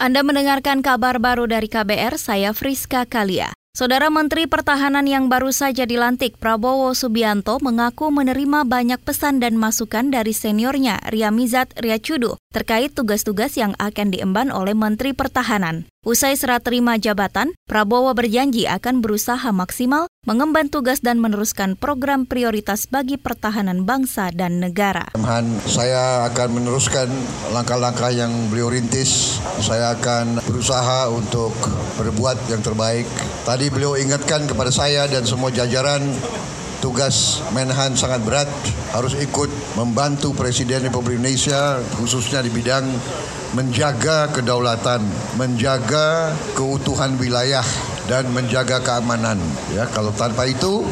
Anda mendengarkan kabar baru dari KBR, saya Friska Kalia. Saudara Menteri Pertahanan yang baru saja dilantik, Prabowo Subianto, mengaku menerima banyak pesan dan masukan dari seniornya, Ria Mizat Riacudu, terkait tugas-tugas yang akan diemban oleh Menteri Pertahanan. Usai serah terima jabatan, Prabowo berjanji akan berusaha maksimal mengemban tugas dan meneruskan program prioritas bagi pertahanan bangsa dan negara. Saya akan meneruskan langkah-langkah yang beliau rintis. Saya akan berusaha untuk berbuat yang terbaik. Tadi beliau ingatkan kepada saya dan semua jajaran tugas Menhan sangat berat harus ikut membantu Presiden Republik Indonesia khususnya di bidang menjaga kedaulatan, menjaga keutuhan wilayah dan menjaga keamanan. Ya, kalau tanpa itu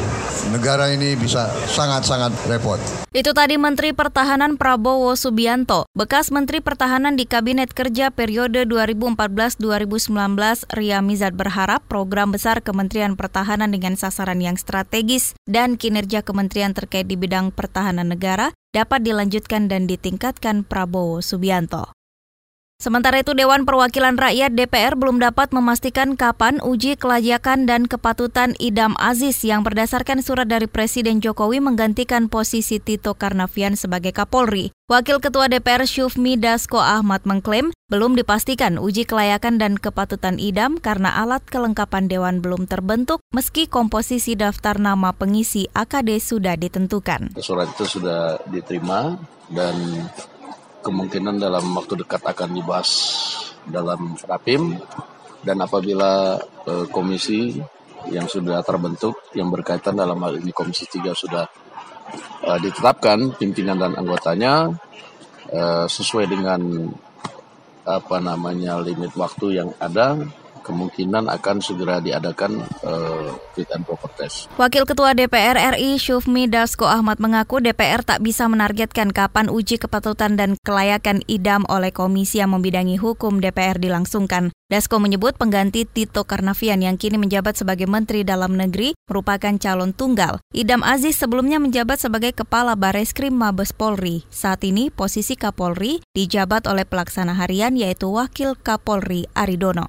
negara ini bisa sangat-sangat repot. Itu tadi Menteri Pertahanan Prabowo Subianto. Bekas Menteri Pertahanan di Kabinet Kerja periode 2014-2019, Ria Mizat berharap program besar Kementerian Pertahanan dengan sasaran yang strategis dan kinerja kementerian terkait di bidang pertahanan negara dapat dilanjutkan dan ditingkatkan Prabowo Subianto. Sementara itu Dewan Perwakilan Rakyat DPR belum dapat memastikan kapan uji kelayakan dan kepatutan Idam Aziz yang berdasarkan surat dari Presiden Jokowi menggantikan posisi Tito Karnavian sebagai Kapolri. Wakil Ketua DPR Syufmi Dasko Ahmad mengklaim belum dipastikan uji kelayakan dan kepatutan Idam karena alat kelengkapan Dewan belum terbentuk meski komposisi daftar nama pengisi AKD sudah ditentukan. Surat itu sudah diterima dan kemungkinan dalam waktu dekat akan dibahas dalam rapim. Dan apabila e, komisi yang sudah terbentuk yang berkaitan dalam hal ini komisi 3 sudah e, ditetapkan pimpinan dan anggotanya e, sesuai dengan apa namanya limit waktu yang ada kemungkinan akan segera diadakan uh, fit and proper test. Wakil Ketua DPR RI Syufmi Dasko Ahmad mengaku DPR tak bisa menargetkan kapan uji kepatutan dan kelayakan idam oleh komisi yang membidangi hukum DPR dilangsungkan. Dasko menyebut pengganti Tito Karnavian yang kini menjabat sebagai Menteri Dalam Negeri merupakan calon tunggal. Idam Aziz sebelumnya menjabat sebagai Kepala Bareskrim Mabes Polri. Saat ini posisi Kapolri dijabat oleh pelaksana harian yaitu Wakil Kapolri Aridono.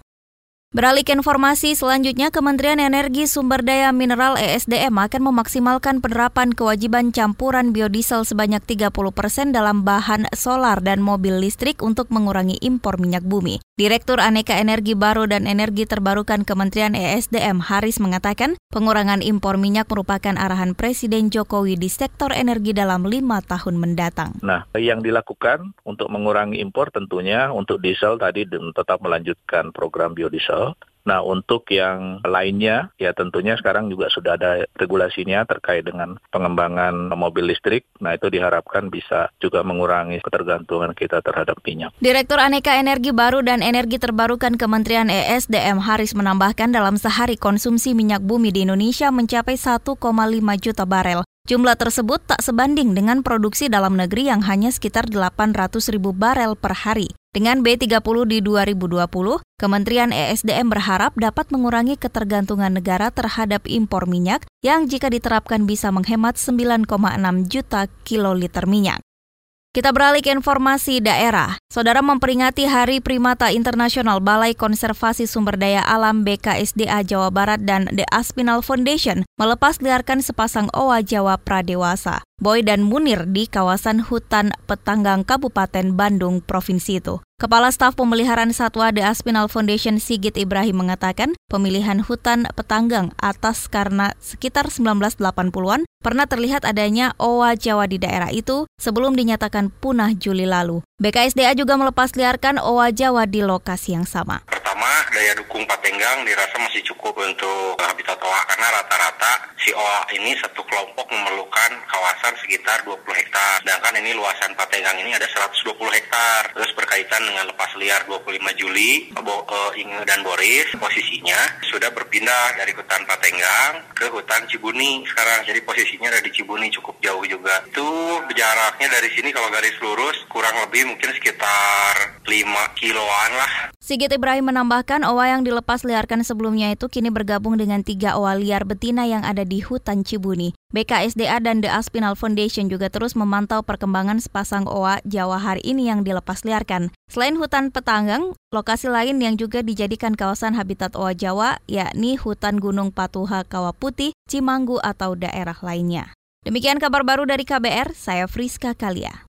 Beralih ke informasi selanjutnya, Kementerian Energi Sumber Daya Mineral ESDM akan memaksimalkan penerapan kewajiban campuran biodiesel sebanyak 30 persen dalam bahan solar dan mobil listrik untuk mengurangi impor minyak bumi. Direktur Aneka Energi Baru dan Energi Terbarukan Kementerian ESDM Haris mengatakan, pengurangan impor minyak merupakan arahan Presiden Jokowi di sektor energi dalam lima tahun mendatang. Nah, yang dilakukan untuk mengurangi impor tentunya untuk diesel tadi tetap melanjutkan program biodiesel Nah, untuk yang lainnya, ya tentunya sekarang juga sudah ada regulasinya terkait dengan pengembangan mobil listrik. Nah, itu diharapkan bisa juga mengurangi ketergantungan kita terhadap minyak. Direktur Aneka Energi Baru dan Energi Terbarukan Kementerian ESDM Haris menambahkan dalam sehari konsumsi minyak bumi di Indonesia mencapai 1,5 juta barel. Jumlah tersebut tak sebanding dengan produksi dalam negeri yang hanya sekitar 800 ribu barel per hari. Dengan B30 di 2020, Kementerian ESDM berharap dapat mengurangi ketergantungan negara terhadap impor minyak yang jika diterapkan bisa menghemat 9,6 juta kiloliter minyak. Kita beralih ke informasi daerah. Saudara memperingati Hari Primata Internasional Balai Konservasi Sumber Daya Alam BKSDA Jawa Barat dan The Aspinal Foundation melepas liarkan sepasang owa Jawa pradewasa. Boy dan Munir di kawasan hutan Petanggang Kabupaten Bandung, Provinsi itu. Kepala Staf Pemeliharaan Satwa The Aspinal Foundation Sigit Ibrahim mengatakan pemilihan hutan Petanggang atas karena sekitar 1980-an pernah terlihat adanya owa Jawa di daerah itu sebelum dinyatakan punah Juli lalu. BKSDA juga melepasliarkan liarkan owa Jawa di lokasi yang sama daya dukung Patenggang dirasa masih cukup untuk habitat owa karena rata-rata si owa ini satu kelompok memerlukan kawasan sekitar 20 hektar. Sedangkan ini luasan Patenggang ini ada 120 hektar. Terus berkaitan dengan lepas liar 25 Juli, Bo, uh, Inge dan Boris posisinya sudah berpindah dari hutan Patenggang ke hutan Cibuni sekarang. Jadi posisinya ada di Cibuni cukup jauh juga. Itu jaraknya dari sini kalau garis lurus kurang lebih mungkin sekitar 5 kiloan lah. Sigit Ibrahim menambahkan owa yang dilepas liarkan sebelumnya itu kini bergabung dengan tiga owa liar betina yang ada di hutan Cibuni. BKSDA dan The Aspinal Foundation juga terus memantau perkembangan sepasang owa Jawa hari ini yang dilepas liarkan. Selain hutan Petanggang, lokasi lain yang juga dijadikan kawasan habitat owa Jawa yakni hutan Gunung Patuha Kawah Putih, Cimanggu atau daerah lainnya. Demikian kabar baru dari KBR, saya Friska Kalia.